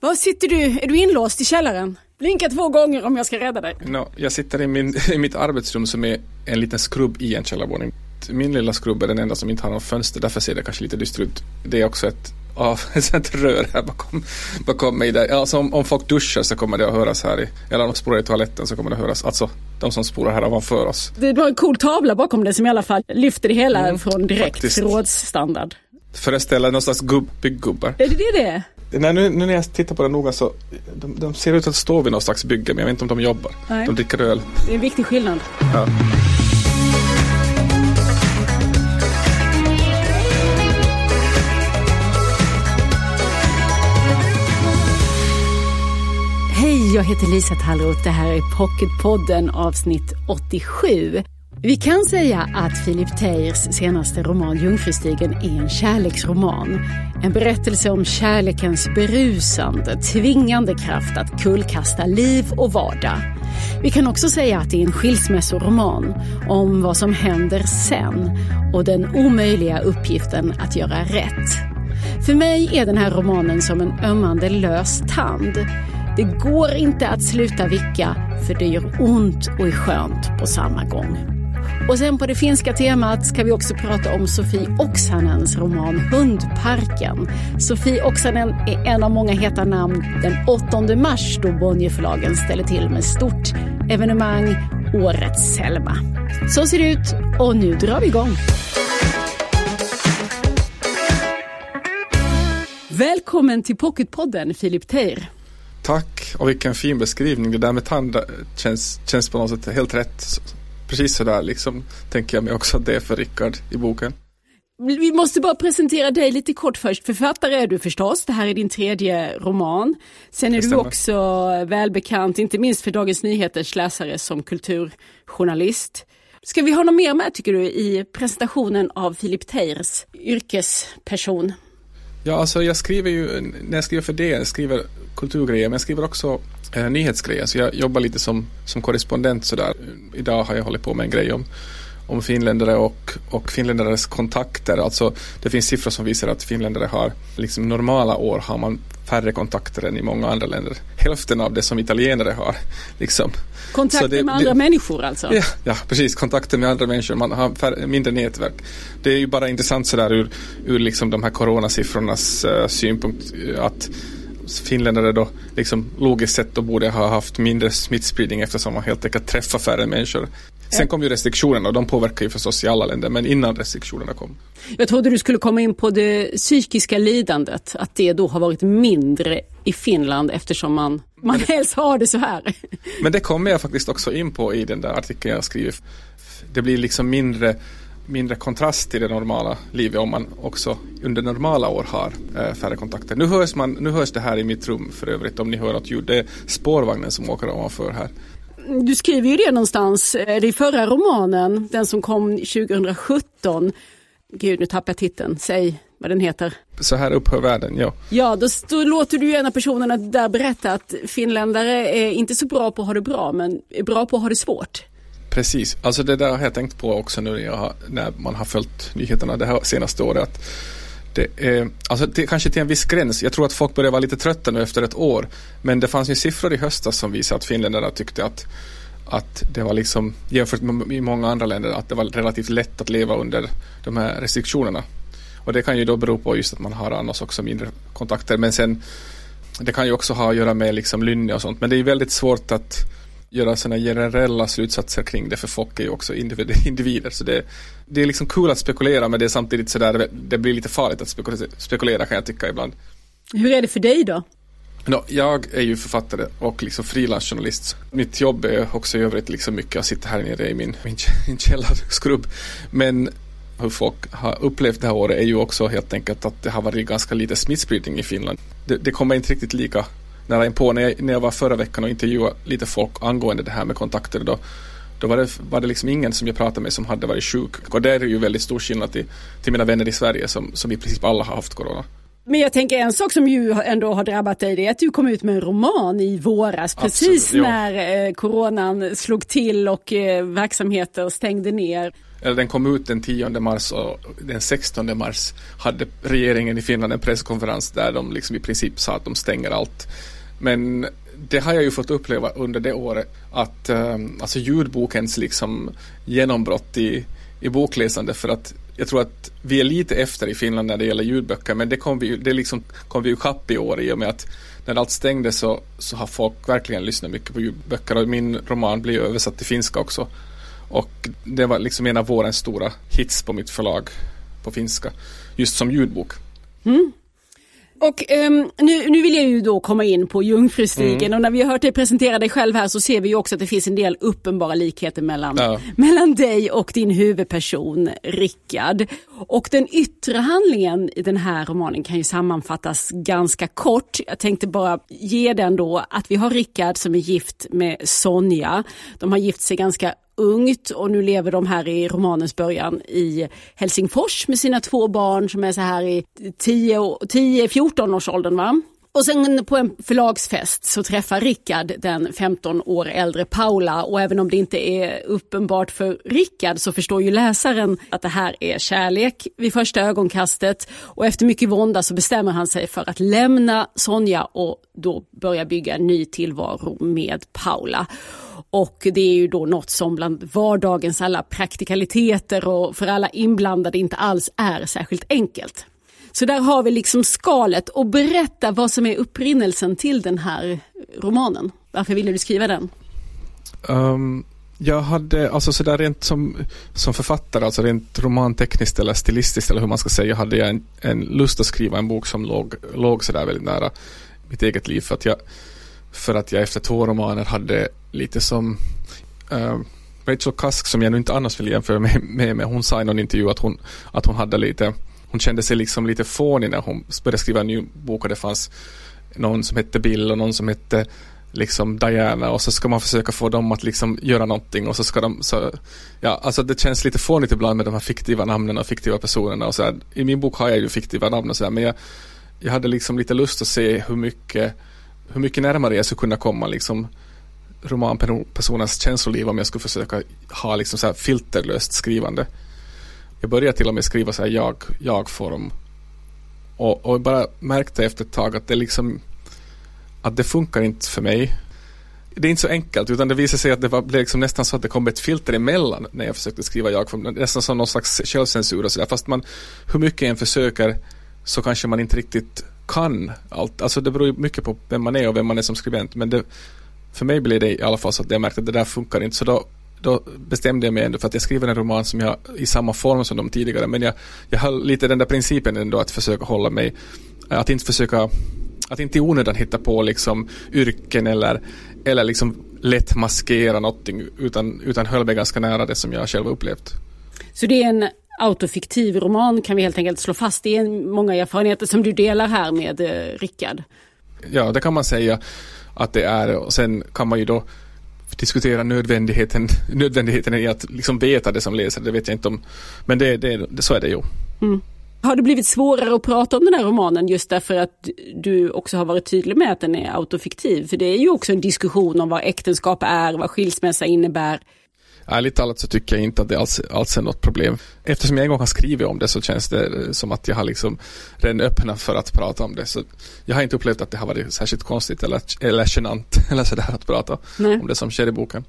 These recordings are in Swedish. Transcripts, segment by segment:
Var sitter du? Är du inlåst i källaren? Blinka två gånger om jag ska rädda dig. No, jag sitter i, min, i mitt arbetsrum som är en liten skrubb i en källarvåning. Min lilla skrubb är den enda som inte har något fönster, därför ser det kanske lite dystert ut. Det är också ett, av, ett rör här bakom, bakom mig. Där. Alltså om, om folk duschar så kommer det att höras här. I, eller om de spolar i toaletten så kommer det att höras. Alltså de som spolar här ovanför oss. Det var en cool tavla bakom dig som i alla fall lyfter det hela mm, från direkt förrådsstandard. Föreställer någon slags gubb, bygggubbar. Är det det det? Nej, nu, nu, när jag tittar på det noga så de, de ser ut att stå vid något slags bygge men jag vet inte om de jobbar. Nej. De dricker öl. Det är en viktig skillnad. Ja. Hej, jag heter Lisa Tallroth. Det här är Pocketpodden avsnitt 87. Vi kan säga att Philip Teirs senaste roman Jungfrustigen är en kärleksroman. En berättelse om kärlekens berusande, tvingande kraft att kullkasta liv och vardag. Vi kan också säga att det är en skilsmässoroman om vad som händer sen och den omöjliga uppgiften att göra rätt. För mig är den här romanen som en ömmande lös tand. Det går inte att sluta vicka för det gör ont och är skönt på samma gång. Och sen på det finska temat ska vi också prata om Sofie Oksanens roman Hundparken. Sofie Oksanen är en av många heta namn den 8 mars då Bonnierförlagen ställer till med stort evenemang Årets Selma. Så ser det ut och nu drar vi igång. Välkommen till Pocketpodden Filip Teir. Tack och vilken fin beskrivning. Det där med tand känns, känns på något sätt helt rätt precis sådär liksom tänker jag mig också att det är för Rickard i boken. Vi måste bara presentera dig lite kort först. Författare är du förstås, det här är din tredje roman. Sen är du också välbekant, inte minst för Dagens Nyheters läsare som kulturjournalist. Ska vi ha något mer med tycker du i presentationen av Filip Teirs yrkesperson? Ja, alltså jag skriver ju, när jag skriver för det, jag skriver kulturgrejer, men jag skriver också eh, nyhetsgrejer. Så jag jobbar lite som, som korrespondent sådär. Idag har jag hållit på med en grej om, om finländare och, och finländares kontakter. Alltså det finns siffror som visar att finländare har, liksom normala år har man färre kontakter än i många andra länder. Hälften av det som italienare har. Liksom. Kontakter det, med andra det, människor alltså? Ja, ja, precis. Kontakter med andra människor. Man har färre, mindre nätverk. Det är ju bara intressant sådär ur, ur liksom de här coronasiffrornas uh, synpunkt att finländare då liksom logiskt sett då borde ha haft mindre smittspridning eftersom man helt enkelt träffar färre människor. Sen kom ju restriktionerna och de påverkar ju förstås i alla länder men innan restriktionerna kom. Jag trodde du skulle komma in på det psykiska lidandet, att det då har varit mindre i Finland eftersom man, man helst har det så här. Men det kommer jag faktiskt också in på i den där artikeln jag skriver. Det blir liksom mindre mindre kontrast till det normala livet om man också under normala år har äh, färre kontakter. Nu hörs, man, nu hörs det här i mitt rum för övrigt om ni hör något ljud. Det är spårvagnen som åker ovanför här. Du skriver ju det någonstans, eh, det är förra romanen, den som kom 2017. Gud, nu tappar jag titeln. Säg vad den heter. Så här upphör världen, ja. Ja, då, då låter du en av personerna där berätta att finländare är inte så bra på att ha det bra, men är bra på att ha det svårt. Precis, alltså det där har jag tänkt på också nu när, jag, när man har följt nyheterna det här senaste året. Att det är, alltså det, kanske till en viss gräns. Jag tror att folk börjar vara lite trötta nu efter ett år. Men det fanns ju siffror i höstas som visade att finländarna tyckte att, att det var liksom jämfört med i många andra länder att det var relativt lätt att leva under de här restriktionerna. Och det kan ju då bero på just att man har annars också mindre kontakter. Men sen det kan ju också ha att göra med liksom lynne och sånt. Men det är väldigt svårt att göra sådana generella slutsatser kring det för folk är ju också individer. Så det, det är liksom kul att spekulera men det är samtidigt sådär, det blir lite farligt att spekulera, spekulera kan jag tycka ibland. Hur är det för dig då? No, jag är ju författare och liksom frilansjournalist. Mitt jobb är också i övrigt liksom mycket att sitta här nere i min, min, min källarskrubb. Men hur folk har upplevt det här året är ju också helt enkelt att det har varit ganska lite smittspridning i Finland. Det, det kommer inte riktigt lika nära inpå. När jag, när jag var förra veckan och intervjuade lite folk angående det här med kontakter då, då var det, var det liksom ingen som jag pratade med som hade varit sjuk. Och det är ju väldigt stor skillnad till, till mina vänner i Sverige som, som i princip alla har haft corona. Men jag tänker en sak som ju ändå har drabbat dig det är att du kom ut med en roman i våras precis Absolut, när eh, coronan slog till och eh, verksamheter stängde ner. eller den kom ut den 10 mars och den 16 mars hade regeringen i Finland en presskonferens där de liksom i princip sa att de stänger allt. Men det har jag ju fått uppleva under det året att um, alltså ljudbokens liksom genombrott i, i bokläsande för att jag tror att vi är lite efter i Finland när det gäller ljudböcker men det kom vi, det liksom kom vi ju kapp i år i och med att när allt stängde så, så har folk verkligen lyssnat mycket på ljudböcker och min roman blev översatt till finska också. Och det var liksom en av vårens stora hits på mitt förlag på finska, just som ljudbok. Mm. Och um, nu, nu vill jag ju då komma in på Jungfrustigen mm. och när vi har hört dig presentera dig själv här så ser vi ju också att det finns en del uppenbara likheter mellan, ja. mellan dig och din huvudperson Rickard. Och den yttre handlingen i den här romanen kan ju sammanfattas ganska kort. Jag tänkte bara ge den då att vi har Rickard som är gift med Sonja. De har gift sig ganska ungt och nu lever de här i romanens början i Helsingfors med sina två barn som är så här i 10-14 års åldern. Va? Och sen på en förlagsfest så träffar Rickard den 15 år äldre Paula och även om det inte är uppenbart för Rickard så förstår ju läsaren att det här är kärlek vid första ögonkastet och efter mycket vånda så bestämmer han sig för att lämna Sonja och då börja bygga en ny tillvaro med Paula. Och det är ju då något som bland vardagens alla praktikaliteter och för alla inblandade inte alls är särskilt enkelt. Så där har vi liksom skalet och berätta vad som är upprinnelsen till den här romanen. Varför ville du skriva den? Um, jag hade, alltså sådär rent som, som författare, alltså rent romantekniskt eller stilistiskt eller hur man ska säga, hade jag en, en lust att skriva en bok som låg, låg sådär väldigt nära mitt eget liv. För att jag, för att jag efter två romaner hade lite som uh, Rachel Cusk som jag nu inte annars vill jämföra med, med, med hon sa i någon intervju att hon, att hon hade lite hon kände sig liksom lite fånig när hon började skriva en ny bok och det fanns någon som hette Bill och någon som hette liksom Diana och så ska man försöka få dem att liksom göra någonting och så ska de så, ja alltså det känns lite fånigt ibland med de här fiktiva namnen och fiktiva personerna och så här. I min bok har jag ju fiktiva namn och så här, men jag, jag hade liksom lite lust att se hur mycket hur mycket närmare jag skulle kunna komma liksom romanpersonens känsloliv om jag skulle försöka ha liksom så här filterlöst skrivande. Jag började till och med skriva så här jag, jag-form och, och bara märkte efter ett tag att det liksom att det funkar inte för mig. Det är inte så enkelt utan det visade sig att det var blev liksom nästan så att det kom ett filter emellan när jag försökte skriva jag-form. Nästan som någon slags självcensur och sådär. Fast man, hur mycket en försöker så kanske man inte riktigt kan allt. Alltså det beror ju mycket på vem man är och vem man är som skribent. Men det, för mig blev det i alla fall så att jag märkte att det där funkar inte. Så då, då bestämde jag mig ändå för att jag skriver en roman som jag i samma form som de tidigare. Men jag, jag har lite den där principen ändå att försöka hålla mig, att inte försöka, att inte i onödan hitta på liksom yrken eller, eller liksom lätt maskera någonting utan, utan höll mig ganska nära det som jag själv upplevt. Så det är en autofiktiv roman kan vi helt enkelt slå fast. Det är många erfarenheter som du delar här med eh, Rickard. Ja, det kan man säga att det är och sen kan man ju då diskutera nödvändigheten, nödvändigheten i att liksom veta det som läser, det vet jag inte om. Men det, det, det så är det ju. Mm. Har det blivit svårare att prata om den här romanen just därför att du också har varit tydlig med att den är autofiktiv? För det är ju också en diskussion om vad äktenskap är, vad skilsmässa innebär. Ärligt talat så tycker jag inte att det alls, alls är något problem. Eftersom jag en gång har skrivit om det så känns det som att jag har liksom redan öppnat för att prata om det. Så jag har inte upplevt att det har varit särskilt konstigt eller, eller genant eller sådär att prata Nej. om det som sker i boken.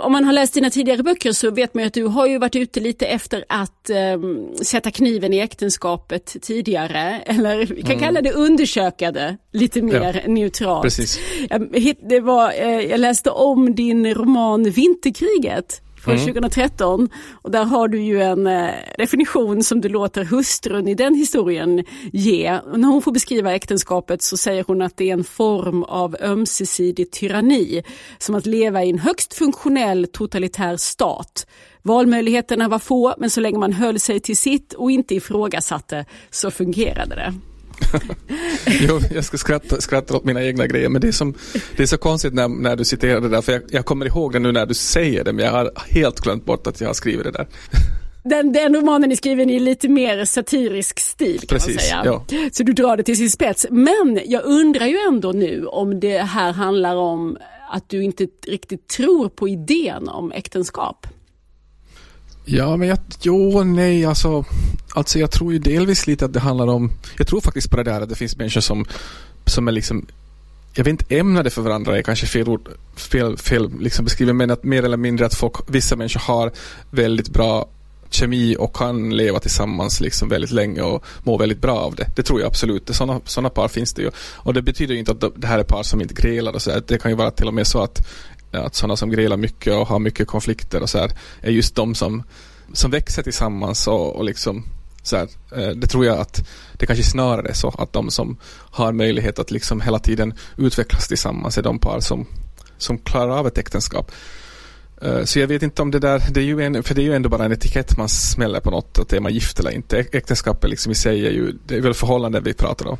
Om man har läst dina tidigare böcker så vet man ju att du har ju varit ute lite efter att um, sätta kniven i äktenskapet tidigare. Eller vi kan mm. kalla det undersöka det lite mer ja. neutralt. Precis. Jag, det var, eh, jag läste om din roman Vinterkriget från mm. 2013. Och där har du ju en eh, definition som du låter hustrun i den historien ge. Och när hon får beskriva äktenskapet så säger hon att det är en form av ömsesidig tyranni. Som att leva i en högst funktionell totalitär stat. Valmöjligheterna var få men så länge man höll sig till sitt och inte ifrågasatte så fungerade det. jo, jag ska skratta, skratta åt mina egna grejer men det är, som, det är så konstigt när, när du citerar det där för jag, jag kommer ihåg det nu när du säger det men jag har helt glömt bort att jag har skrivit det där. Den, den romanen är skriven i lite mer satirisk stil kan Precis, man säga. Ja. Så du drar det till sin spets. Men jag undrar ju ändå nu om det här handlar om att du inte riktigt tror på idén om äktenskap. Ja, men jag, jo nej, alltså, alltså jag tror ju delvis lite att det handlar om, jag tror faktiskt på det där att det finns människor som, som är liksom jag vet inte, ämnade för varandra är kanske fel ord, fel, fel liksom beskrivet, men att mer eller mindre att folk, vissa människor har väldigt bra kemi och kan leva tillsammans liksom väldigt länge och må väldigt bra av det. Det tror jag absolut. Sådana såna par finns det ju. Och det betyder ju inte att det här är par som inte grälar och så. Det kan ju vara till och med så att, att sådana som grälar mycket och har mycket konflikter och så här är just de som, som växer tillsammans och, och liksom så här, eh, det tror jag att det kanske snarare är så att de som har möjlighet att liksom hela tiden utvecklas tillsammans är de par som, som klarar av ett äktenskap. Eh, så jag vet inte om det där, det är ju en, för det är ju ändå bara en etikett man smäller på något, att är man gift eller inte. Äktenskapet liksom i sig är ju, det är väl förhållanden vi pratar om.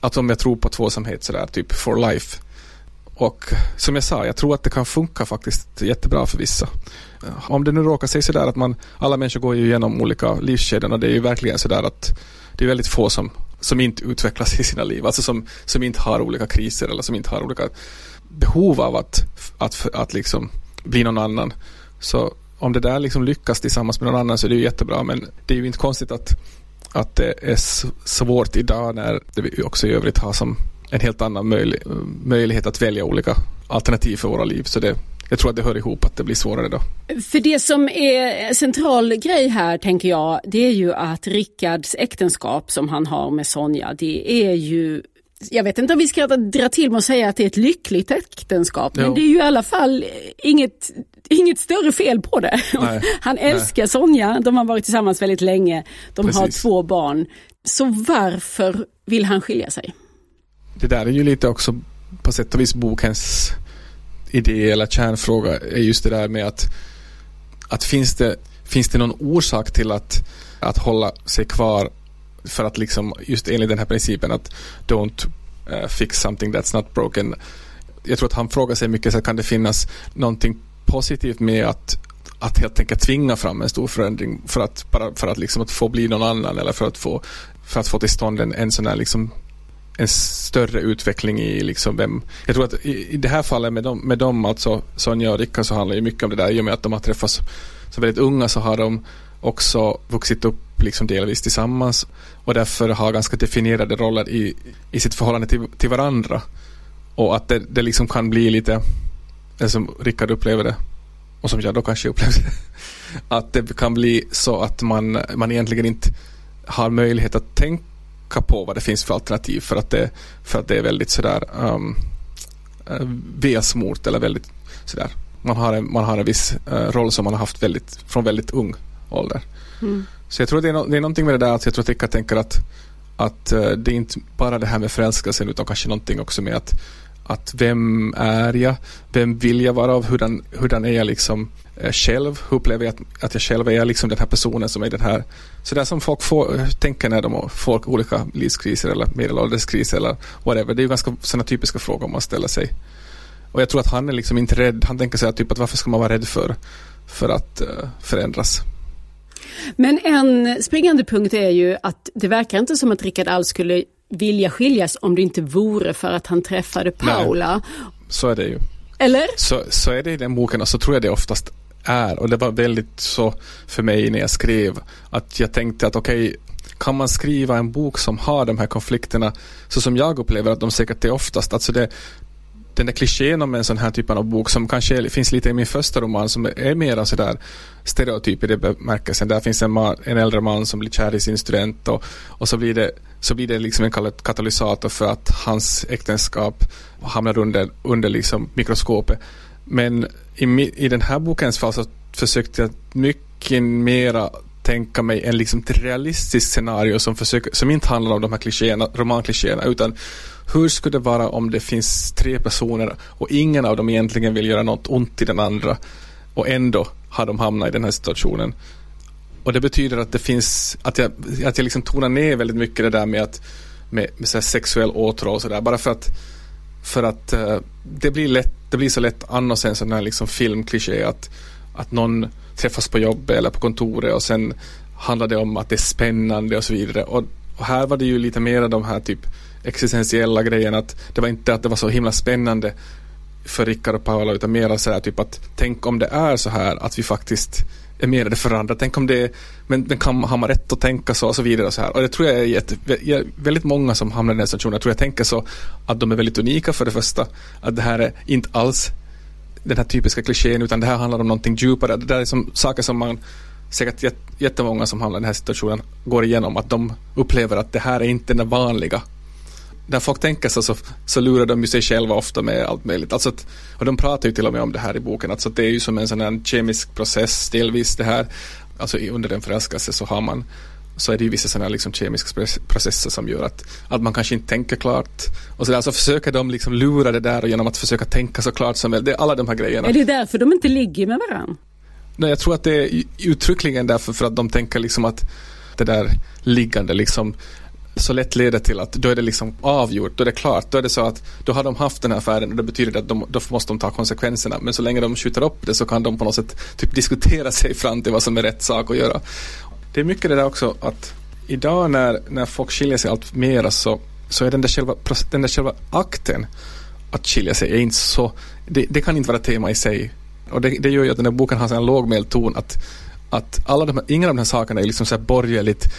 Att om jag tror på tvåsamhet sådär, typ for life. Och som jag sa, jag tror att det kan funka faktiskt jättebra för vissa. Eh, om det nu råkar sig sådär att man, alla människor går ju igenom olika livskedjor och det är ju verkligen sådär att det är väldigt få som, som inte utvecklas i sina liv, alltså som, som inte har olika kriser eller som inte har olika behov av att, att, att, att liksom bli någon annan. Så om det där liksom lyckas tillsammans med någon annan så är det ju jättebra men det är ju inte konstigt att, att det är svårt idag när vi också i övrigt har som en helt annan möjlig, möjlighet att välja olika alternativ för våra liv. Så det, jag tror att det hör ihop att det blir svårare då. För det som är central grej här tänker jag, det är ju att Rickards äktenskap som han har med Sonja, det är ju jag vet inte om vi ska dra till med att säga att det är ett lyckligt äktenskap, jo. men det är ju i alla fall inget, inget större fel på det. Nej. Han älskar Nej. Sonja, de har varit tillsammans väldigt länge, de Precis. har två barn. Så varför vill han skilja sig? Det där är ju lite också på sätt och vis bokens idé eller kärnfråga är just det där med att, att finns, det, finns det någon orsak till att, att hålla sig kvar för att liksom just enligt den här principen att don't uh, fix something that's not broken. Jag tror att han frågar sig mycket så kan det finnas någonting positivt med att att helt enkelt tvinga fram en stor förändring för att, bara för att, liksom, att få bli någon annan eller för att få, för att få till stånd en, en sån här liksom en större utveckling i liksom vem... Jag tror att i, i det här fallet med dem, med dem alltså Sonja och Rickard så handlar det mycket om det där i och med att de har träffats så väldigt unga så har de också vuxit upp liksom delvis tillsammans och därför har ganska definierade roller i, i sitt förhållande till, till varandra. Och att det, det liksom kan bli lite, det som Rickard upplever det och som jag då kanske upplevde att det kan bli så att man, man egentligen inte har möjlighet att tänka på vad det finns för alternativ för att det, för att det är väldigt sådär um, uh, vesmort eller väldigt sådär man har en, man har en viss uh, roll som man har haft väldigt, från väldigt ung ålder. Mm. Så jag tror det är, no det är någonting med det där att jag tror att Rickard tänker att, att uh, det är inte bara det här med förälskelsen utan kanske någonting också med att, att vem är jag? Vem vill jag vara? Hurdan, hurdan är jag liksom eh, själv? Hur upplever jag att, att jag själv är liksom den här personen som är den här? Så det är som folk får, eh, tänker när de får olika livskriser eller medelålderskriser eller whatever. Det är ju ganska sådana typiska frågor man ställer sig. Och jag tror att han är liksom inte rädd. Han tänker sig att typ att varför ska man vara rädd för, för att eh, förändras? Men en springande punkt är ju att det verkar inte som att Rickard alls skulle vilja skiljas om det inte vore för att han träffade Paula. Nej, så är det ju. Eller? Så, så är det i den boken och så tror jag det oftast är. Och det var väldigt så för mig när jag skrev att jag tänkte att okej, okay, kan man skriva en bok som har de här konflikterna så som jag upplever att de säkert är oftast. Alltså det, den där klichén om en sån här typ av bok som kanske finns lite i min första roman som är mera sådär stereotyp i det bemärkelsen. Där finns en, man, en äldre man som blir kär i sin student och, och så blir det så blir det liksom en katalysator för att hans äktenskap hamnar under, under liksom mikroskopet. Men i, i den här bokens fall så försökte jag mycket mera tänka mig en liksom realistisk scenario som, försöker, som inte handlar om de här klichéerna, romanklichéerna utan hur skulle det vara om det finns tre personer och ingen av dem egentligen vill göra något ont i den andra och ändå har de hamnat i den här situationen. Och det betyder att det finns, att jag, att jag liksom tonar ner väldigt mycket det där med att med, med så sexuell åtrå och sådär bara för att för att uh, det blir lätt, det blir så lätt annars en sån här liksom filmkliché att, att någon träffas på jobbet eller på kontoret och sen handlar det om att det är spännande och så vidare. Och, och här var det ju lite mer de här typ existentiella grejerna att det var inte att det var så himla spännande för Rickard och Paula utan mer så här typ att tänk om det är så här att vi faktiskt är menade för andra. Tänk om det men, men kan, har man rätt att tänka så och så vidare och så här. Och det tror jag är jätte, väldigt många som hamnar i den här situationen. Jag tror jag tänker så att de är väldigt unika för det första. Att det här är inte alls den här typiska klichén utan det här handlar om någonting djupare. Det där är som saker som man säkert jättemånga som hamnar i den här situationen går igenom att de upplever att det här är inte den vanliga när folk tänker så, så, så lurar de ju sig själva ofta med allt möjligt. Alltså att, och de pratar ju till och med om det här i boken. Alltså att det är ju som en sån här kemisk process delvis det här. Alltså under en förälskelse så har man så är det ju vissa sådana liksom kemiska processer som gör att, att man kanske inte tänker klart. Och så, där, så försöker de liksom lura det där genom att försöka tänka så klart som möjligt. Alla de här grejerna. Är det därför de inte ligger med varandra? Nej, jag tror att det är uttryckligen därför för att de tänker liksom att det där liggande liksom så lätt leder till att då är det liksom avgjort, då är det klart, då är det så att då har de haft den här affären och det betyder att de, då måste de ta konsekvenserna. Men så länge de skjuter upp det så kan de på något sätt typ diskutera sig fram till vad som är rätt sak att göra. Det är mycket det där också att idag när, när folk skiljer sig allt mera så, så är den där, själva, den där själva akten att skilja sig är inte så, det, det kan inte vara tema i sig. Och det, det gör ju att den här boken har en lågmäld ton att, att alla de här, ingen av de här sakerna är liksom så här borgerligt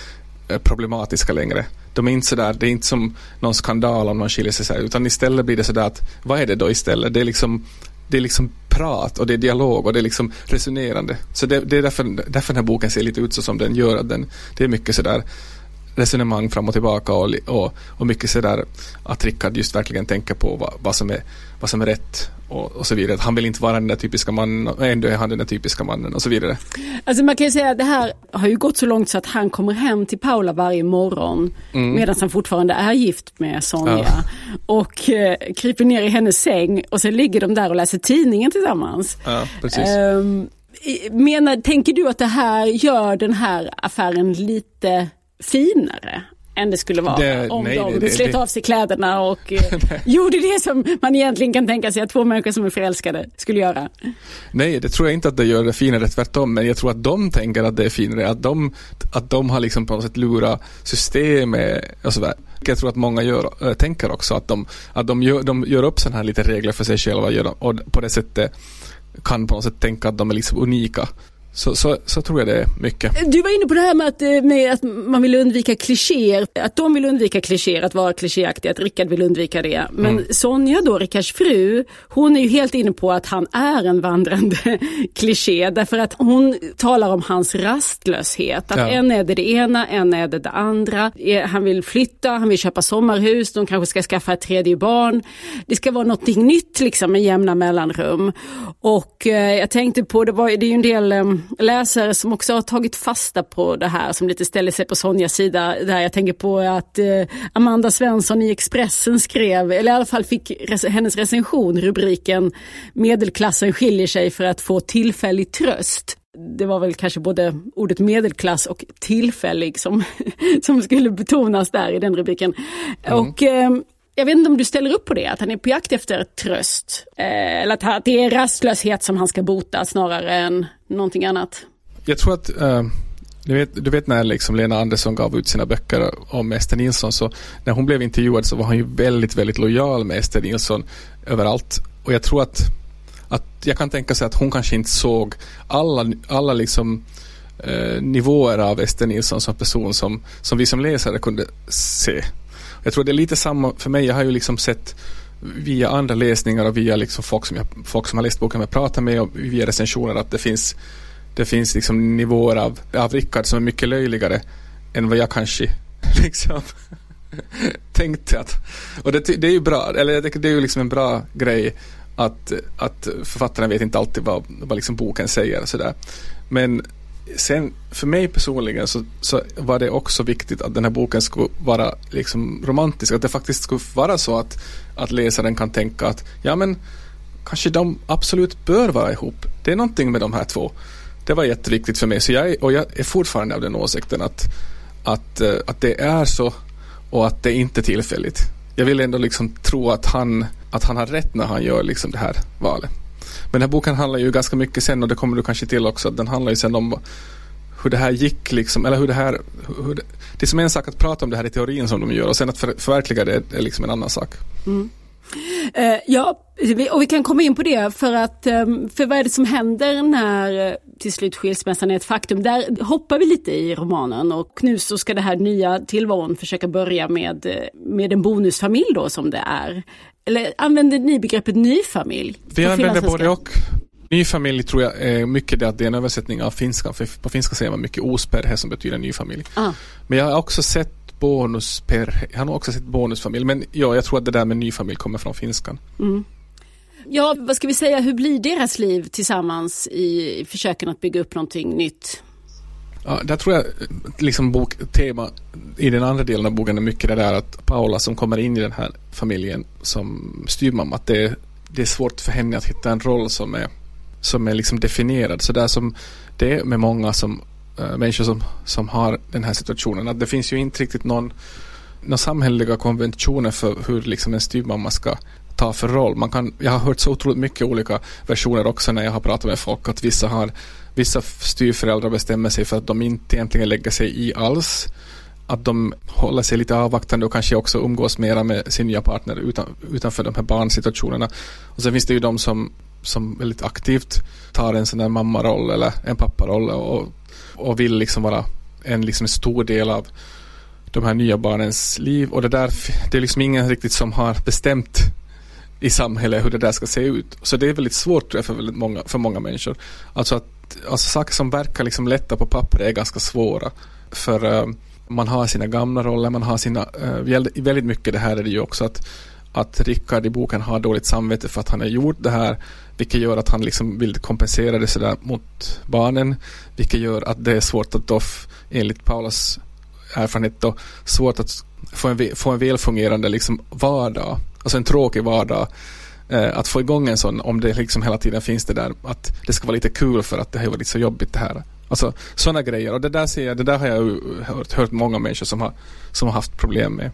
eh, problematiska längre de är inte sådär, det är inte som någon skandal om någon skiljer sig utan istället blir det sådär att vad är det då istället? Det är liksom det är liksom prat och det är dialog och det är liksom resonerande. Så det, det är därför, därför den här boken ser lite ut så som den gör. Att den, det är mycket sådär resonemang fram och tillbaka och, och, och mycket sådär att Rickard just verkligen tänker på vad, vad, som, är, vad som är rätt och, och så vidare. Han vill inte vara den där typiska mannen och ändå är han den där typiska mannen och så vidare. Alltså man kan ju säga att det här har ju gått så långt så att han kommer hem till Paula varje morgon mm. medan han fortfarande är gift med Sonja ja. och eh, kryper ner i hennes säng och sen ligger de där och läser tidningen tillsammans. Ja, precis. Um, menar, tänker du att det här gör den här affären lite finare än det skulle vara det, om nej, de det, slet det, av sig kläderna och eh, gjorde det som man egentligen kan tänka sig att två människor som är förälskade skulle göra. Nej, det tror jag inte att det gör det finare, tvärtom, men jag tror att de tänker att det är finare, att de, att de har liksom på något sätt lurat systemet och sådär. Jag tror att många gör, äh, tänker också att de, att de, gör, de gör upp sådana här lite regler för sig själva och på det sättet kan på något sätt tänka att de är liksom unika. Så, så, så, tror jag det är mycket. Du var inne på det här med att, eh, med att man vill undvika klichéer. Att de vill undvika klichéer, att vara klichéaktiga, att Rickard vill undvika det. Men mm. Sonja då, Rickards fru, hon är ju helt inne på att han är en vandrande kliché. Därför att hon talar om hans rastlöshet. Att ja. en är det det ena, en är det det andra. Han vill flytta, han vill köpa sommarhus, de kanske ska skaffa ett tredje barn. Det ska vara någonting nytt liksom med jämna mellanrum. Och eh, jag tänkte på, det, var, det är ju en del eh, läsare som också har tagit fasta på det här som lite ställer sig på Sonjas sida. Där jag tänker på att eh, Amanda Svensson i Expressen skrev, eller i alla fall fick hennes recension rubriken Medelklassen skiljer sig för att få tillfällig tröst det var väl kanske både ordet medelklass och tillfällig som, som skulle betonas där i den rubriken. Mm. Och eh, jag vet inte om du ställer upp på det, att han är på jakt efter tröst. Eh, eller att det är rastlöshet som han ska bota snarare än någonting annat. Jag tror att eh... Du vet, du vet när liksom Lena Andersson gav ut sina böcker om Ester Nilsson så när hon blev intervjuad så var han ju väldigt, väldigt lojal med Ester Nilsson överallt. Och jag tror att, att jag kan tänka sig att hon kanske inte såg alla, alla liksom eh, nivåer av Ester Nilsson som person som, som vi som läsare kunde se. Jag tror det är lite samma för mig. Jag har ju liksom sett via andra läsningar och via liksom folk, som jag, folk som har läst boken jag pratar med och via recensioner att det finns det finns liksom nivåer av, av Rickard som är mycket löjligare än vad jag kanske liksom tänkte att och det, det är ju bra, eller det, det är ju liksom en bra grej att, att författaren vet inte alltid vad, vad liksom boken säger och sådär. Men sen för mig personligen så, så, var det också viktigt att den här boken skulle vara liksom romantisk. Att det faktiskt skulle vara så att, att läsaren kan tänka att ja men kanske de absolut bör vara ihop. Det är någonting med de här två. Det var jätteviktigt för mig. Så jag, och jag är fortfarande av den åsikten att, att, eh, att det är så och att det inte är tillfälligt. Jag vill ändå liksom tro att han, att han har rätt när han gör liksom det här valet. Men den här boken handlar ju ganska mycket sen och det kommer du kanske till också. Den handlar ju sen om hur det här gick liksom, eller hur det här, hur det, det är som en sak att prata om det här i teorin som de gör och sen att för, förverkliga det är liksom en annan sak. Mm. Uh, ja, och vi kan komma in på det för att, um, för vad är det som händer när eh, till slut skilsmässan är ett faktum? Där hoppar vi lite i romanen och nu så ska det här nya tillvaron försöka börja med, eh, med en bonusfamilj då som det är. Eller använder ni begreppet nyfamilj? Vi använder både och. Ny familj tror jag är mycket det att det är en översättning av finska. För på finska säger man mycket osperhe som betyder ny familj. Ah. Men jag har också sett bonusperhe. Jag har också sett bonusfamilj. Men ja, jag tror att det där med ny familj kommer från finskan. Mm. Ja, vad ska vi säga, hur blir deras liv tillsammans i försöken att bygga upp någonting nytt? Ja, där tror jag liksom bok, tema i den andra delen av boken är mycket det där att Paula som kommer in i den här familjen som styrmamma, att det, det är svårt för henne att hitta en roll som är som är liksom definierad. Så där som det är med många som, äh, människor som, som har den här situationen. Att det finns ju inte riktigt någon, någon samhälleliga konventioner för hur liksom en styvmamma ska ta för roll. Man kan, jag har hört så otroligt mycket olika versioner också när jag har pratat med folk. Att vissa, har, vissa styvföräldrar bestämmer sig för att de inte egentligen lägger sig i alls. Att de håller sig lite avvaktande och kanske också umgås mera med sin nya partner utan, utanför de här barnsituationerna. Och sen finns det ju de som som väldigt aktivt tar en sån där mammaroll eller en papparoll och, och vill liksom vara en liksom stor del av de här nya barnens liv och det där det är liksom ingen riktigt som har bestämt i samhället hur det där ska se ut. Så det är väldigt svårt för, väldigt många, för många människor. Alltså att alltså saker som verkar liksom lätta på papper är ganska svåra. För uh, man har sina gamla roller, man har sina, uh, väldigt mycket det här är det ju också att att Rickard i boken har dåligt samvete för att han har gjort det här vilket gör att han liksom vill kompensera det sådär mot barnen vilket gör att det är svårt att då enligt Paulas erfarenhet då svårt att få en, få en välfungerande liksom vardag alltså en tråkig vardag Eh, att få igång en sån om det liksom hela tiden finns det där att det ska vara lite kul för att det har varit så jobbigt det här. Alltså sådana grejer. Och det där ser jag, det där har jag hört, hört många människor som har, som har haft problem med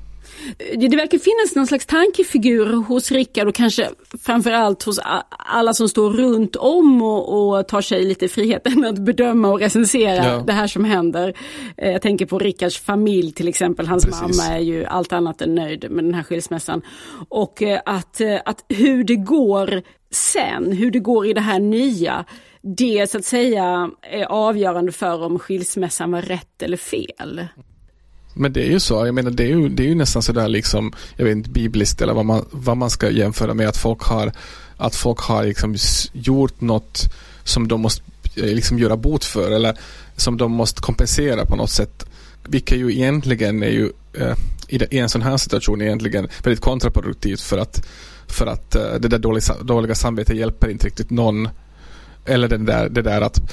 det verkar finnas någon slags tankefigur hos Rickard och kanske framförallt hos alla som står runt om och, och tar sig lite friheten att bedöma och recensera ja. det här som händer. Eh, jag tänker på Rickards familj till exempel, hans Precis. mamma är ju allt annat än nöjd med den här skilsmässan. Och eh, att, eh, att hur det går sen, hur det går i det här nya, det så att säga är avgörande för om skilsmässan var rätt eller fel. Men det är ju så, jag menar det är ju, det är ju nästan sådär liksom, jag vet inte, bibliskt eller vad man, vad man ska jämföra med att folk har, att folk har liksom gjort något som de måste eh, liksom göra bot för eller som de måste kompensera på något sätt. Vilket ju egentligen är ju eh, i, en sån här situation egentligen väldigt kontraproduktivt för att, för att eh, det där dåliga, dåliga samvetet hjälper inte riktigt någon. Eller den där, det där att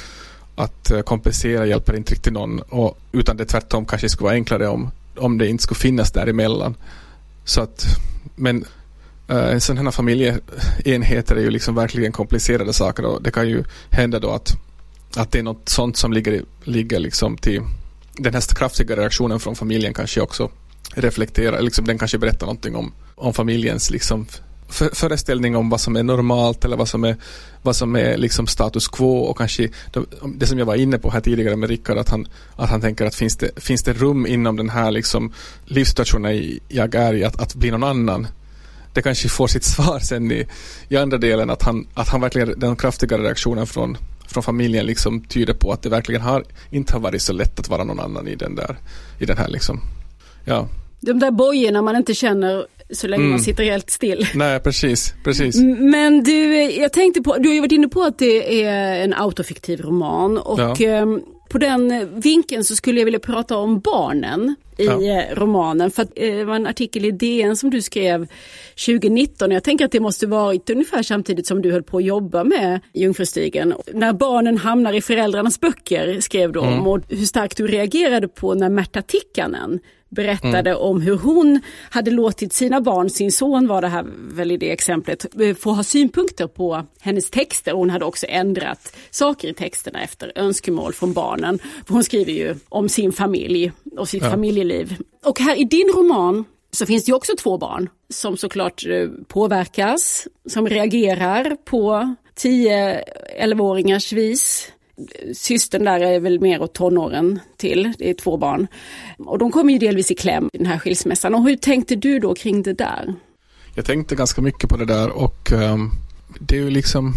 att eh, kompensera hjälper inte riktigt någon och, utan det tvärtom kanske skulle vara enklare om, om det inte skulle finnas däremellan. Så att, men eh, äh, sådana här familjeenheter är ju liksom verkligen komplicerade saker och det kan ju hända då att, att det är något sånt som ligger, ligger liksom till den här kraftiga reaktionen från familjen kanske också reflekterar, liksom den kanske berättar någonting om, om familjens liksom för, föreställning om vad som är normalt eller vad som är, vad som är liksom status quo och kanske det som jag var inne på här tidigare med Rickard att han, att han tänker att finns det, finns det rum inom den här liksom livssituationen jag är i att, att bli någon annan det kanske får sitt svar sen i, i andra delen att han, att han verkligen, den kraftiga reaktionen från, från familjen liksom tyder på att det verkligen har, inte har varit så lätt att vara någon annan i den där, i den här liksom, ja. De där bojorna man inte känner så länge mm. man sitter helt still. Nej, precis, precis. Men du, jag tänkte på, du har ju varit inne på att det är en autofiktiv roman och ja. Ehm, på den vinkeln så skulle jag vilja prata om barnen i ja. Eh, romanen. För att, eh, det var en artikel i DN som du skrev 2019. Jag tänker att det måste varit ungefär samtidigt som du höll på att jobba med Jungfrustigen. När barnen hamnar i föräldrarnas böcker skrev du om mm. och hur starkt du reagerade på när Märta Tikkanen berättade mm. om hur hon hade låtit sina barn, sin son var det här väl i det exemplet, eh, få ha synpunkter på hennes texter. Hon hade också ändrat saker i texterna efter önskemål från barnen. För hon skriver ju om sin familj och sitt ja. familjeliv. Och här i din roman så finns det också två barn som såklart eh, påverkas, som reagerar på 10-11-åringars vis systern där är väl mer åt tonåren till, det är två barn. Och de kommer ju delvis i kläm i den här skilsmässan. Och hur tänkte du då kring det där? jag tänkte ganska mycket på det där och um, det är ju liksom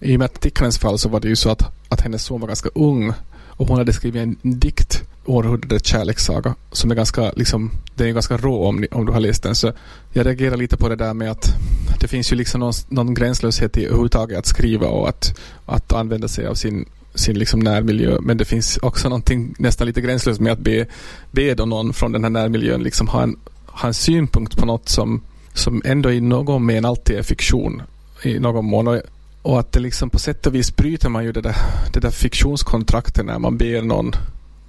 i Mätt fall så var det ju så att, att hennes son var ganska ung och hon hade skrivit en dikt, Århundradets kärlekssaga, som är ganska, liksom, den är ganska rå om, om du har läst den. Så jag reagerar lite på det där med att det finns ju liksom någon, någon gränslöshet i överhuvudtaget att skriva och att, att använda sig av sin sin liksom närmiljö. Men det finns också någonting nästan lite gränslöst med att be, be då någon från den här närmiljön liksom ha en, ha en synpunkt på något som, som ändå i någon mening alltid är fiktion i någon mån. Och, och att det liksom på sätt och vis bryter man ju det där, det där fiktionskontraktet när man ber någon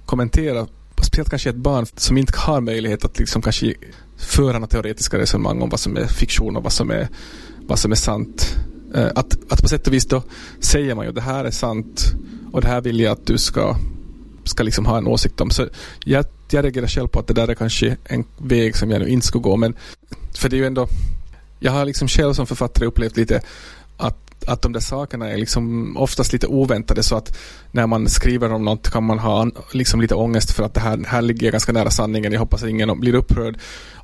kommentera, speciellt kanske ett barn som inte har möjlighet att liksom kanske föra några teoretiska resonemang om vad som är fiktion och vad som är, vad som är sant. Eh, att, att på sätt och vis då säger man ju det här är sant och det här vill jag att du ska, ska liksom ha en åsikt om. Så jag, jag reagerar själv på att det där är kanske en väg som jag nu inte ska gå. Men för det är ju ändå, jag har liksom själv som författare upplevt lite att att de där sakerna är liksom oftast lite oväntade så att när man skriver om något kan man ha liksom lite ångest för att det här, här ligger ganska nära sanningen. Jag hoppas att ingen blir upprörd.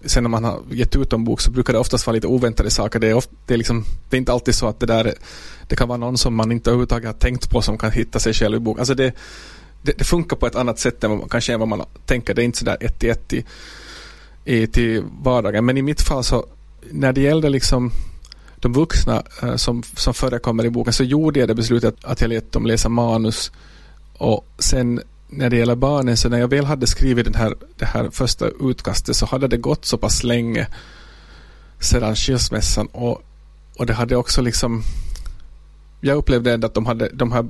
Sen när man har gett ut en bok så brukar det oftast vara lite oväntade saker. Det är, ofta, det är, liksom, det är inte alltid så att det där det kan vara någon som man inte överhuvudtaget har tänkt på som kan hitta sig själv i boken. Alltså det, det, det, funkar på ett annat sätt än vad, man kanske än vad man tänker. Det är inte sådär ett i ett i, i, till vardagen. Men i mitt fall så när det gällde liksom de vuxna eh, som, som förekommer i boken så gjorde jag det beslutet att jag lät dem läsa manus. Och sen när det gäller barnen så när jag väl hade skrivit den här, det här första utkastet så hade det gått så pass länge sedan skilsmässan. Och, och det hade också liksom jag upplevde ändå att de hade, de här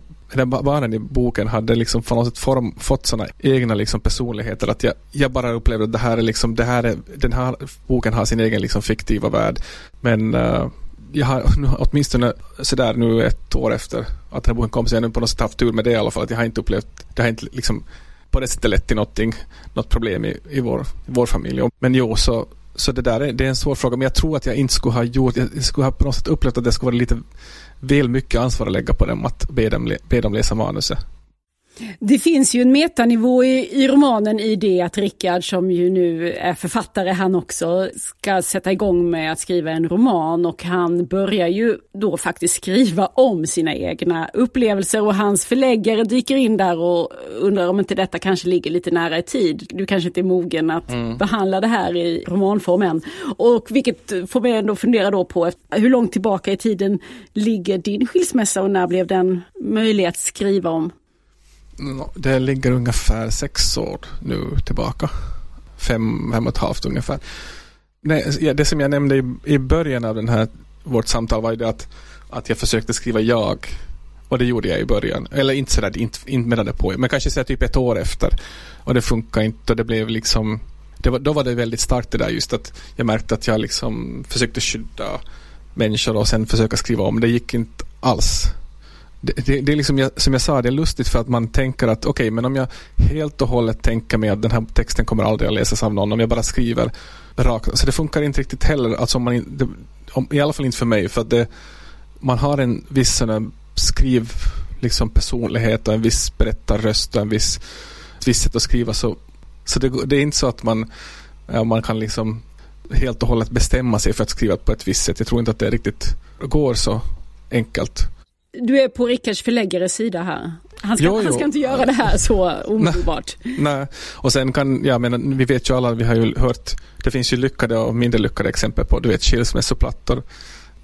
barnen i boken hade liksom på något sätt form, fått sådana egna liksom personligheter. Att jag, jag bara upplevde att det här är liksom, det här är, den här boken har sin egen liksom fiktiva värld. Men uh, jag har nu, åtminstone sådär nu ett år efter att den här boken kom så jag har nu på något sätt haft tur med det i alla fall. Att jag har inte upplevt, det har inte liksom på det sättet lett till någonting, något problem i, i, vår, vår familj. Men jo, så, så det där är, det är en svår fråga. Men jag tror att jag inte skulle ha gjort, jag skulle ha på något sätt upplevt att det skulle vara lite väl mycket ansvar att lägga på dem att be dem, be dem läsa manuset. Det finns ju en metanivå i, i romanen i det att Rickard, som ju nu är författare han också, ska sätta igång med att skriva en roman och han börjar ju då faktiskt skriva om sina egna upplevelser och hans förläggare dyker in där och undrar om inte detta kanske ligger lite nära i tid. Du kanske inte är mogen att mm. behandla det här i romanform än. Och vilket får mig ändå fundera då på hur långt tillbaka i tiden ligger din skilsmässa och när blev den möjlig att skriva om? Det ligger ungefär sex år nu tillbaka. Fem, fem och ett halvt ungefär. Nej, det som jag nämnde i, i början av den här, vårt samtal var ju det att, att jag försökte skriva jag. Och det gjorde jag i början. Eller inte sådär, inte, inte medan det på. Men kanske så typ ett år efter. Och det funkar inte och det blev liksom det var, då var det väldigt starkt det där just att jag märkte att jag liksom försökte skydda människor och sen försöka skriva om. Det gick inte alls det, det, det, är liksom, som jag sa, det är lustigt för att man tänker att okej, okay, men om jag helt och hållet tänker mig att den här texten kommer aldrig att läsas av någon, om jag bara skriver rakt. Så det funkar inte riktigt heller, alltså om man, det, om, i alla fall inte för mig, för att det, man har en viss sån skriv liksom personlighet och en viss berättarröst och en viss, ett visst sätt att skriva så, så det, det är inte så att man, man kan liksom helt och hållet bestämma sig för att skriva på ett visst sätt. Jag tror inte att det riktigt går så enkelt du är på Rickards förläggares sida här. Han ska, jo, jo. han ska inte göra det här så omedelbart. Nej, nej. och sen kan, ja men vi vet ju alla, vi har ju hört, det finns ju lyckade och mindre lyckade exempel på, du vet, skilsmässoplattor.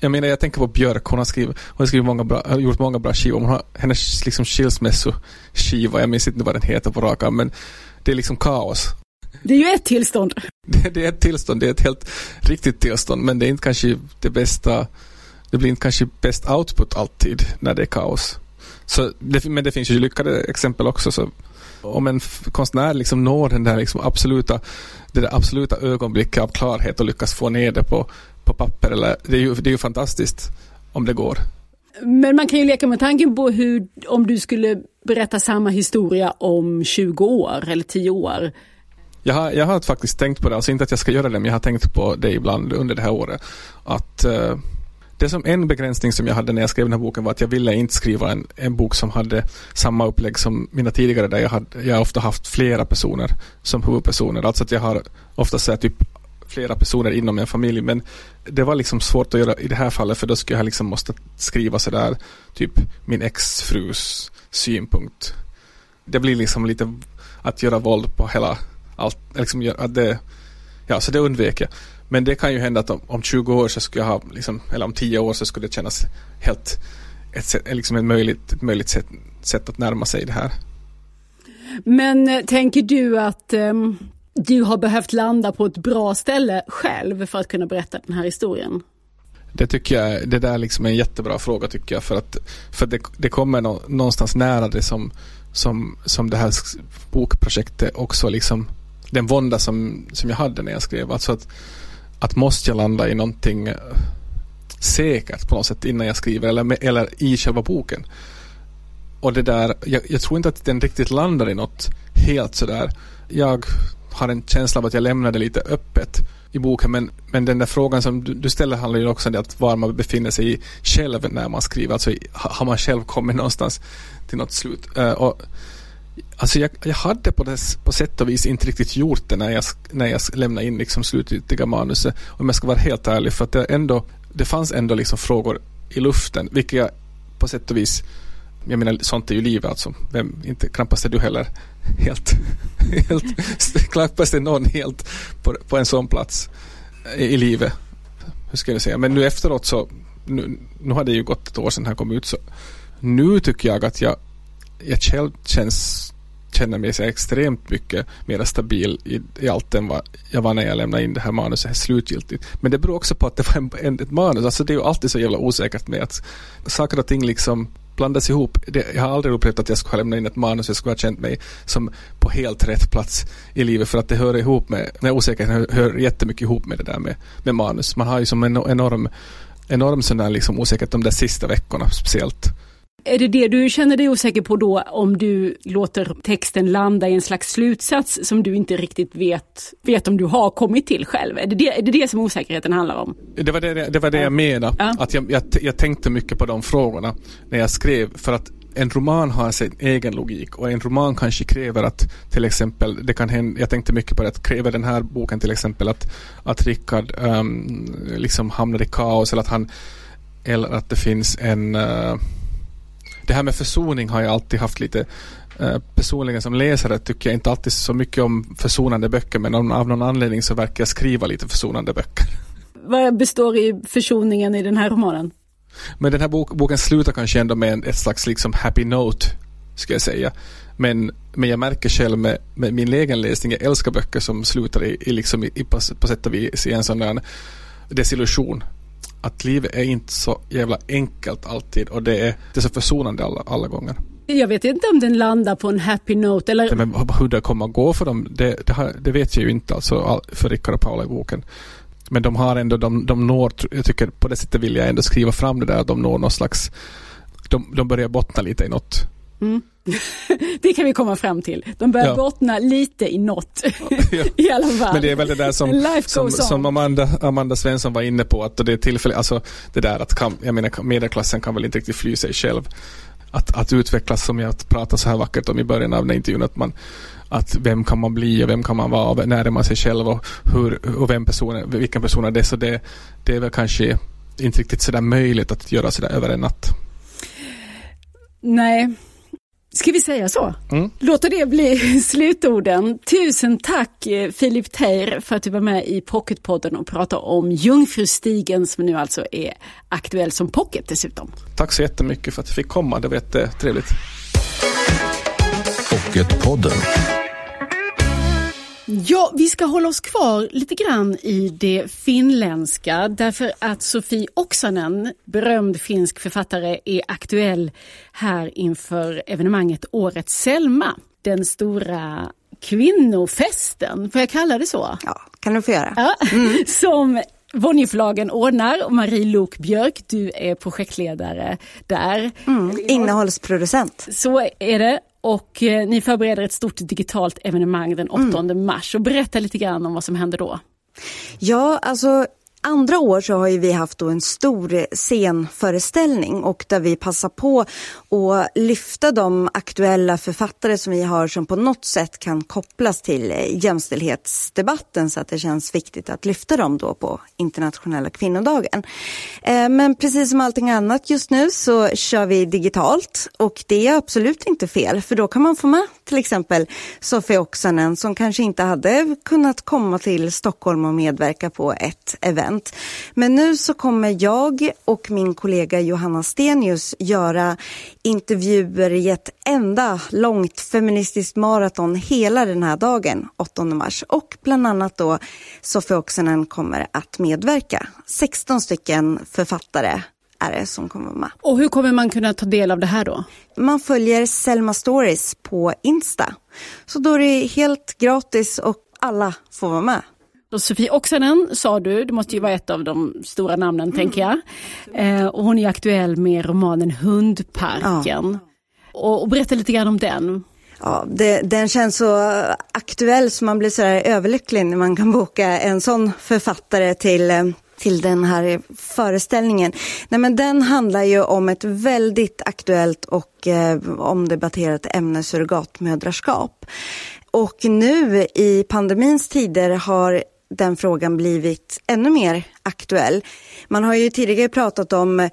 Jag menar, jag tänker på Björk, hon har skrivit, hon har skrivit många bra, har gjort många bra skivor. Hon har, hennes liksom skilsmässoskiva, jag minns inte vad den heter på raka, men det är liksom kaos. Det är ju ett tillstånd. Det, det är ett tillstånd, det är ett helt riktigt tillstånd, men det är inte kanske det bästa det blir inte kanske bäst output alltid när det är kaos. Så det, men det finns ju lyckade exempel också. Så om en konstnär liksom når den där liksom absoluta, det där absoluta ögonblicket av klarhet och lyckas få ner det på, på papper, eller, det, är ju, det är ju fantastiskt om det går. Men man kan ju leka med tanken på hur, om du skulle berätta samma historia om 20 år eller 10 år. Jag har, jag har faktiskt tänkt på det, alltså inte att jag ska göra det, men jag har tänkt på det ibland under det här året. Att uh, det som en begränsning som jag hade när jag skrev den här boken var att jag ville inte skriva en, en bok som hade samma upplägg som mina tidigare där jag, hade, jag ofta haft flera personer som huvudpersoner. Alltså att jag har ofta så typ flera personer inom en familj. Men det var liksom svårt att göra i det här fallet för då skulle jag liksom måste skriva sådär typ min exfrus synpunkt. Det blir liksom lite att göra våld på hela allt. Liksom, att det, ja, så det undvek jag. Men det kan ju hända att om, om 20 år så skulle jag ha, liksom, eller om 10 år så skulle det kännas helt ett, liksom ett möjligt, ett möjligt sätt, sätt att närma sig det här. Men eh, tänker du att um, du har behövt landa på ett bra ställe själv för att kunna berätta den här historien? Det tycker jag, det där liksom är en jättebra fråga tycker jag för att för det, det kommer nå, någonstans nära det som, som, som det här bokprojektet också liksom den vånda som, som jag hade när jag skrev. Alltså att, att måste jag landa i någonting eh, säkert på något sätt innan jag skriver eller, eller i själva boken. Och det där, jag, jag, tror inte att den riktigt landar i något helt sådär. Jag har en känsla av att jag lämnar det lite öppet i boken men, men den där frågan som du, du ställer handlar ju också om det att var man befinner sig i själv när man skriver. Alltså har man själv kommit någonstans till något slut. Uh, och, alltså jag, jag hade på, dess, på sätt och vis inte riktigt gjort det när jag, när jag lämnade in liksom slutgiltiga manuset. Om jag ska vara helt ärlig för att det ändå det fanns ändå liksom frågor i luften vilket jag på sätt och vis jag menar sånt är ju livet alltså. Vem, inte, knappast är du heller helt, helt knappast är någon helt på, på en sån plats i, i livet. Hur ska jag säga? Men nu efteråt så, nu, nu har det ju gått ett år sedan den här kom ut så nu tycker jag att jag, jag själv känns känner mig så extremt mycket mer stabil i, i allt än vad jag var när jag lämnade in det här manuset slutgiltigt. Men det beror också på att det var en, en, ett manus. Alltså det är ju alltid så jävla osäkert med att saker och ting liksom blandas ihop. Det, jag har aldrig upplevt att jag skulle ha lämnat in ett manus jag skulle ha känt mig som på helt rätt plats i livet för att det hör ihop med, med osäkerheten hör, hör jättemycket ihop med det där med, med manus. Man har ju som en enorm enorm sån där liksom osäkerhet de där sista veckorna speciellt. Är det det du känner dig osäker på då om du låter texten landa i en slags slutsats som du inte riktigt vet, vet om du har kommit till själv? Är det det, är det, det som osäkerheten handlar om? Det var det, det, var det jag menade. Ja. Att jag, jag, jag tänkte mycket på de frågorna när jag skrev för att en roman har sin egen logik och en roman kanske kräver att till exempel, det kan hända, jag tänkte mycket på det, att kräver den här boken till exempel att, att Rickard um, liksom hamnar i kaos eller att han eller att det finns en uh, det här med försoning har jag alltid haft lite eh, personligen som läsare tycker jag inte alltid så mycket om försonande böcker men av någon anledning så verkar jag skriva lite försonande böcker. Vad består i försoningen i den här romanen? Men den här bok, boken slutar kanske ändå med ett slags liksom happy note, ska jag säga. Men, men jag märker själv med, med min egen läsning, jag älskar böcker som slutar i, i, liksom i, på, på sätt och vis i en sån där desillusion att livet är inte så jävla enkelt alltid och det är, det är så försonande alla, alla gånger. Jag vet inte om den landar på en happy note eller... Men hur det kommer att gå för dem, det, det, har, det vet jag ju inte alltså för Rickard och Paula i boken. Men de har ändå, de, de når, jag tycker på det sättet vill jag ändå skriva fram det där, de når någon slags, de, de börjar bottna lite i något. Mm. det kan vi komma fram till. De börjar ja. bottna lite i något ja. i alla fall. Men det är väl det där som, som, som, Amanda, Amanda Svensson var inne på, att det är tillfälle, alltså det där att kan, jag menar medelklassen kan väl inte riktigt fly sig själv. Att, att utvecklas som jag pratade så här vackert om i början av den intervjun, att man att vem kan man bli och vem kan man vara och när är man sig själv och, hur, och vem personen, vilken person är det. Så det, det är väl kanske inte riktigt sådär möjligt att göra sådär över en natt. Nej, Ska vi säga så? Mm. Låter det bli slutorden. Tusen tack eh, Filip Teir för att du var med i Pocketpodden och pratade om Jungfrustigen som nu alltså är aktuell som pocket dessutom. Tack så jättemycket för att jag fick komma. Det var jättetrevligt. Pocketpodden. Ja, vi ska hålla oss kvar lite grann i det finländska därför att Sofie Oksanen, berömd finsk författare, är aktuell här inför evenemanget Årets Selma. Den stora kvinnofesten, får jag kalla det så? Ja, kan du få göra. Ja, mm. Som Bonnierförlagen ordnar. Marie Lok Björk, du är projektledare där. Mm. Innehållsproducent. Så är det. Och eh, ni förbereder ett stort digitalt evenemang den 8 mm. mars. Och berätta lite grann om vad som händer då. Ja, alltså andra år så har ju vi haft då en stor eh, scenföreställning och där vi passar på att lyfta de aktuella författare som vi har som på något sätt kan kopplas till eh, jämställdhetsdebatten så att det känns viktigt att lyfta dem då på internationella kvinnodagen. Eh, men precis som allting annat just nu så kör vi digitalt och det är absolut inte fel för då kan man få med till exempel Sofie Oksanen som kanske inte hade kunnat komma till Stockholm och medverka på ett event. Men nu så kommer jag och min kollega Johanna Stenius göra intervjuer i ett enda långt feministiskt maraton hela den här dagen, 8 mars. Och bland annat då Sofie Oksanen kommer att medverka. 16 stycken författare är det som kommer med. Och hur kommer man kunna ta del av det här då? Man följer Selma Stories på Insta. Så då är det helt gratis och alla får vara med. Och Sofie Oksanen sa du, det måste ju vara ett av de stora namnen mm. tänker jag. Eh, och hon är aktuell med romanen Hundparken. Ja. Och, och berätta lite grann om den. Ja, det, den känns så aktuell så man blir så överlycklig när man kan boka en sån författare till eh, till den här föreställningen. Nej, men den handlar ju om ett väldigt aktuellt och eh, omdebatterat ämne, surrogatmödraskap. Och nu i pandemins tider har den frågan blivit ännu mer aktuell. Man har ju tidigare pratat om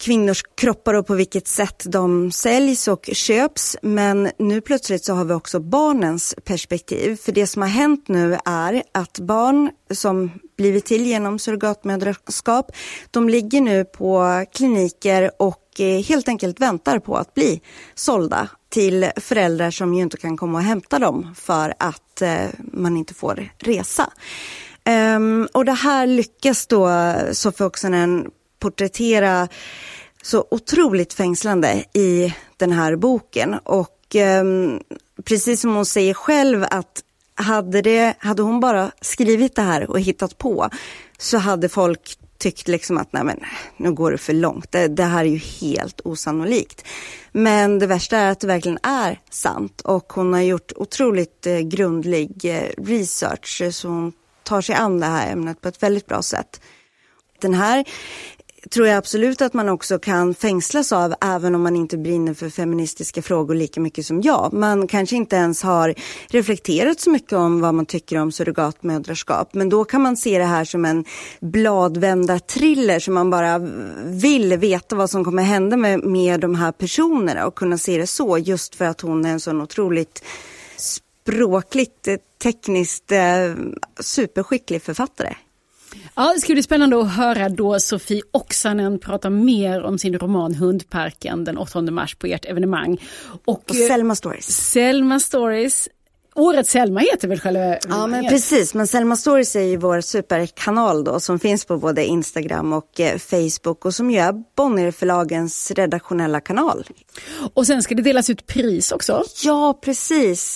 kvinnors kroppar och på vilket sätt de säljs och köps. Men nu plötsligt så har vi också barnens perspektiv. För det som har hänt nu är att barn som blivit till genom surrogatmödraskap, de ligger nu på kliniker och eh, helt enkelt väntar på att bli sålda till föräldrar som ju inte kan komma och hämta dem för att eh, man inte får resa. Um, och det här lyckas då Sofie Oksanen porträttera så otroligt fängslande i den här boken. Och ehm, precis som hon säger själv att hade, det, hade hon bara skrivit det här och hittat på så hade folk tyckt liksom att nej men nu går det för långt. Det, det, här är ju helt osannolikt. Men det värsta är att det verkligen är sant och hon har gjort otroligt eh, grundlig eh, research eh, så hon tar sig an det här ämnet på ett väldigt bra sätt. Den här tror jag absolut att man också kan fängslas av även om man inte brinner för feministiska frågor lika mycket som jag. Man kanske inte ens har reflekterat så mycket om vad man tycker om surrogatmödraskap. Men då kan man se det här som en bladvända thriller som man bara vill veta vad som kommer hända med, med de här personerna och kunna se det så just för att hon är en sån otroligt språkligt, tekniskt eh, superskicklig författare. Ja, det ska bli spännande att höra då Sofie Oksanen prata mer om sin roman Hundparken den 8 mars på ert evenemang. Och, och Selma Stories. Selma Stories Årets Selma heter väl själva Ja men precis, men Selma Stories är ju vår superkanal då som finns på både Instagram och eh, Facebook och som ju är Bonnierförlagens redaktionella kanal. Och sen ska det delas ut pris också? Ja precis.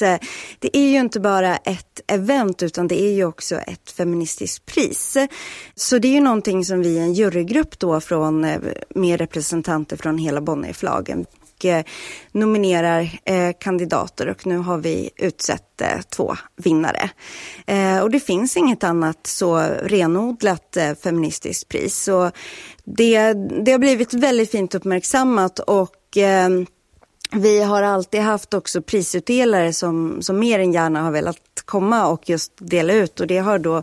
Det är ju inte bara ett event utan det är ju också ett feministiskt pris. Så det är ju någonting som vi, en jurygrupp då från eh, med representanter från hela Bonnierförlagen och eh, nominerar eh, kandidater och nu har vi utsett eh, två vinnare. och det finns inget annat så renodlat feministiskt pris. Så det, det har blivit väldigt fint uppmärksammat och vi har alltid haft också prisutdelare som, som mer än gärna har velat komma och just dela ut och det har då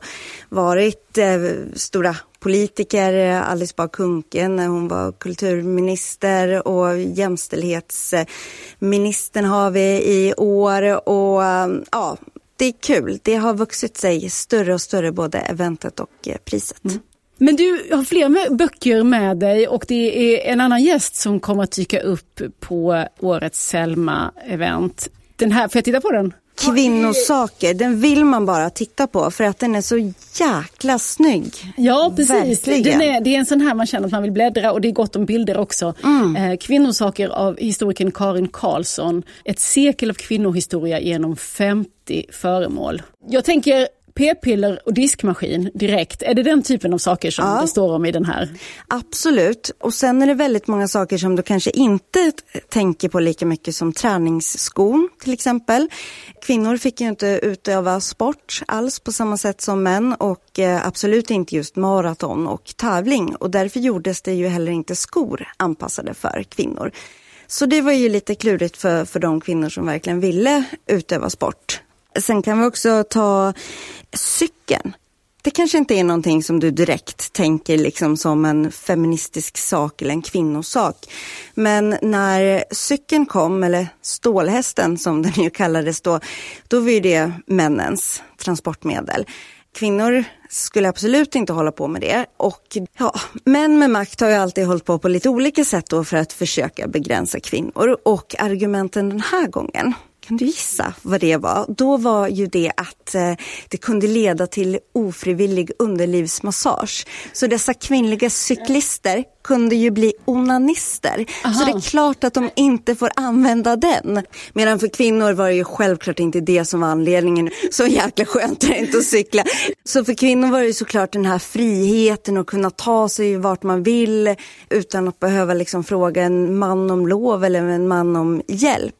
varit eh, stora politiker, eh, Alice Bah Kuhnke när hon var kulturminister och jämställdhetsministern har vi i år och eh, ja, det är kul. Det har vuxit sig större och större både eventet och eh, priset. Mm. Men du har fler böcker med dig och det är en annan gäst som kommer att dyka upp på årets Selma-event. Den här, får jag titta på den? Kvinnosaker, den vill man bara titta på för att den är så jäkla snygg. Ja precis, den är, det är en sån här man känner att man vill bläddra och det är gott om bilder också. Mm. Eh, kvinnosaker av historikern Karin Karlsson. Ett sekel av kvinnohistoria genom 50 föremål. Jag tänker P-piller och diskmaskin direkt, är det den typen av saker som ja. det står om i den här? Absolut, och sen är det väldigt många saker som du kanske inte tänker på lika mycket som träningsskon till exempel. Kvinnor fick ju inte utöva sport alls på samma sätt som män och eh, absolut inte just maraton och tävling och därför gjordes det ju heller inte skor anpassade för kvinnor. Så det var ju lite klurigt för, för de kvinnor som verkligen ville utöva sport. Sen kan vi också ta cykeln. Det kanske inte är någonting som du direkt tänker liksom som en feministisk sak eller en kvinnosak. Men när cykeln kom, eller stålhästen som den ju kallades då, då var det männens transportmedel. Kvinnor skulle absolut inte hålla på med det. Och ja, män med makt har ju alltid hållit på på lite olika sätt då för att försöka begränsa kvinnor. Och argumenten den här gången, kan du gissa vad det var? Då var ju det att eh, det kunde leda till ofrivillig underlivsmassage. Så dessa kvinnliga cyklister kunde ju bli onanister. Aha. Så det är klart att de inte får använda den. Medan för kvinnor var det ju självklart inte det som var anledningen. Så jäkla skönt är det inte att cykla. Så för kvinnor var det ju såklart den här friheten att kunna ta sig vart man vill utan att behöva liksom fråga en man om lov eller en man om hjälp.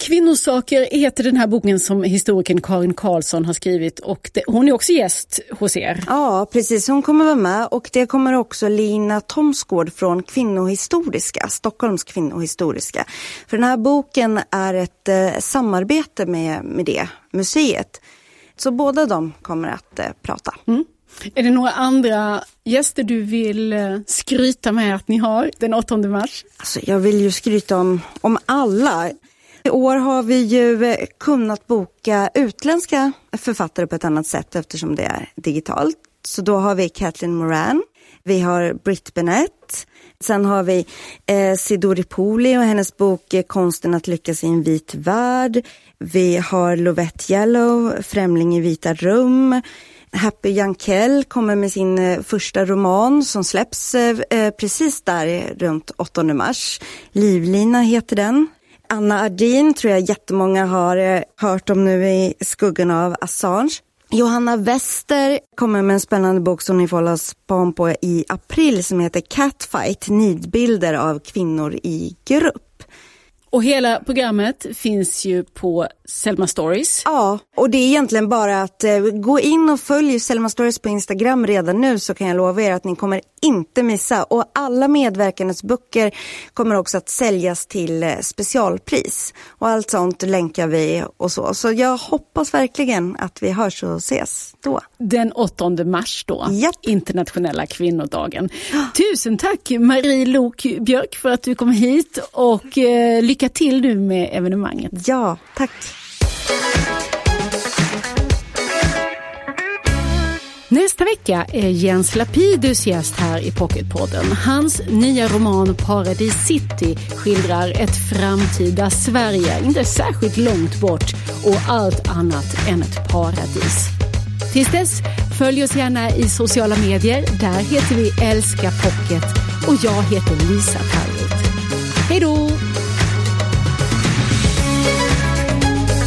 Kvinnosaker heter den här boken som historikern Karin Karlsson har skrivit och det, hon är också gäst hos er. Ja, precis. Hon kommer vara med och det kommer också Lina Tomsgård från Kvinnohistoriska, Stockholms kvinnohistoriska. För den här boken är ett eh, samarbete med, med det museet. Så båda de kommer att eh, prata. Mm. Är det några andra gäster du vill eh, skryta med att ni har den 8 mars? Alltså, jag vill ju skryta om, om alla. I år har vi ju eh, kunnat boka utländska författare på ett annat sätt eftersom det är digitalt. Så då har vi Kathleen Moran, vi har Britt Bennett, sen har vi eh, Sidori Poli och hennes bok eh, Konsten att lyckas i en vit värld. Vi har Lovette Yellow, Främling i vita rum. Happy Jankell kommer med sin eh, första roman som släpps precis där runt 8 mars. Livlina heter den. Anna Ardin tror jag jättemånga har eh, hört om nu i skuggan av Assange. Johanna Wester kommer med en spännande bok som ni får hålla span på i april som heter Catfight, nidbilder av kvinnor i grupp. Och hela programmet finns ju på Selma Stories. Ja, och det är egentligen bara att eh, gå in och följ Selma Stories på Instagram redan nu så kan jag lova er att ni kommer inte missa. Och alla medverkandes böcker kommer också att säljas till eh, specialpris. Och allt sånt länkar vi och så. Så jag hoppas verkligen att vi hörs och ses då. Den 8 mars då, Japp. internationella kvinnodagen. Tusen tack Marie Lok Björk för att du kom hit och eh, lycka till nu med evenemanget. Ja, tack. Nästa vecka är Jens Lapidus gäst här i Pocketpodden. Hans nya roman Paradis City skildrar ett framtida Sverige, inte särskilt långt bort och allt annat än ett paradis. Tills dess, följ oss gärna i sociala medier. Där heter vi Älska Pocket och jag heter Lisa Tallroth. Hej då!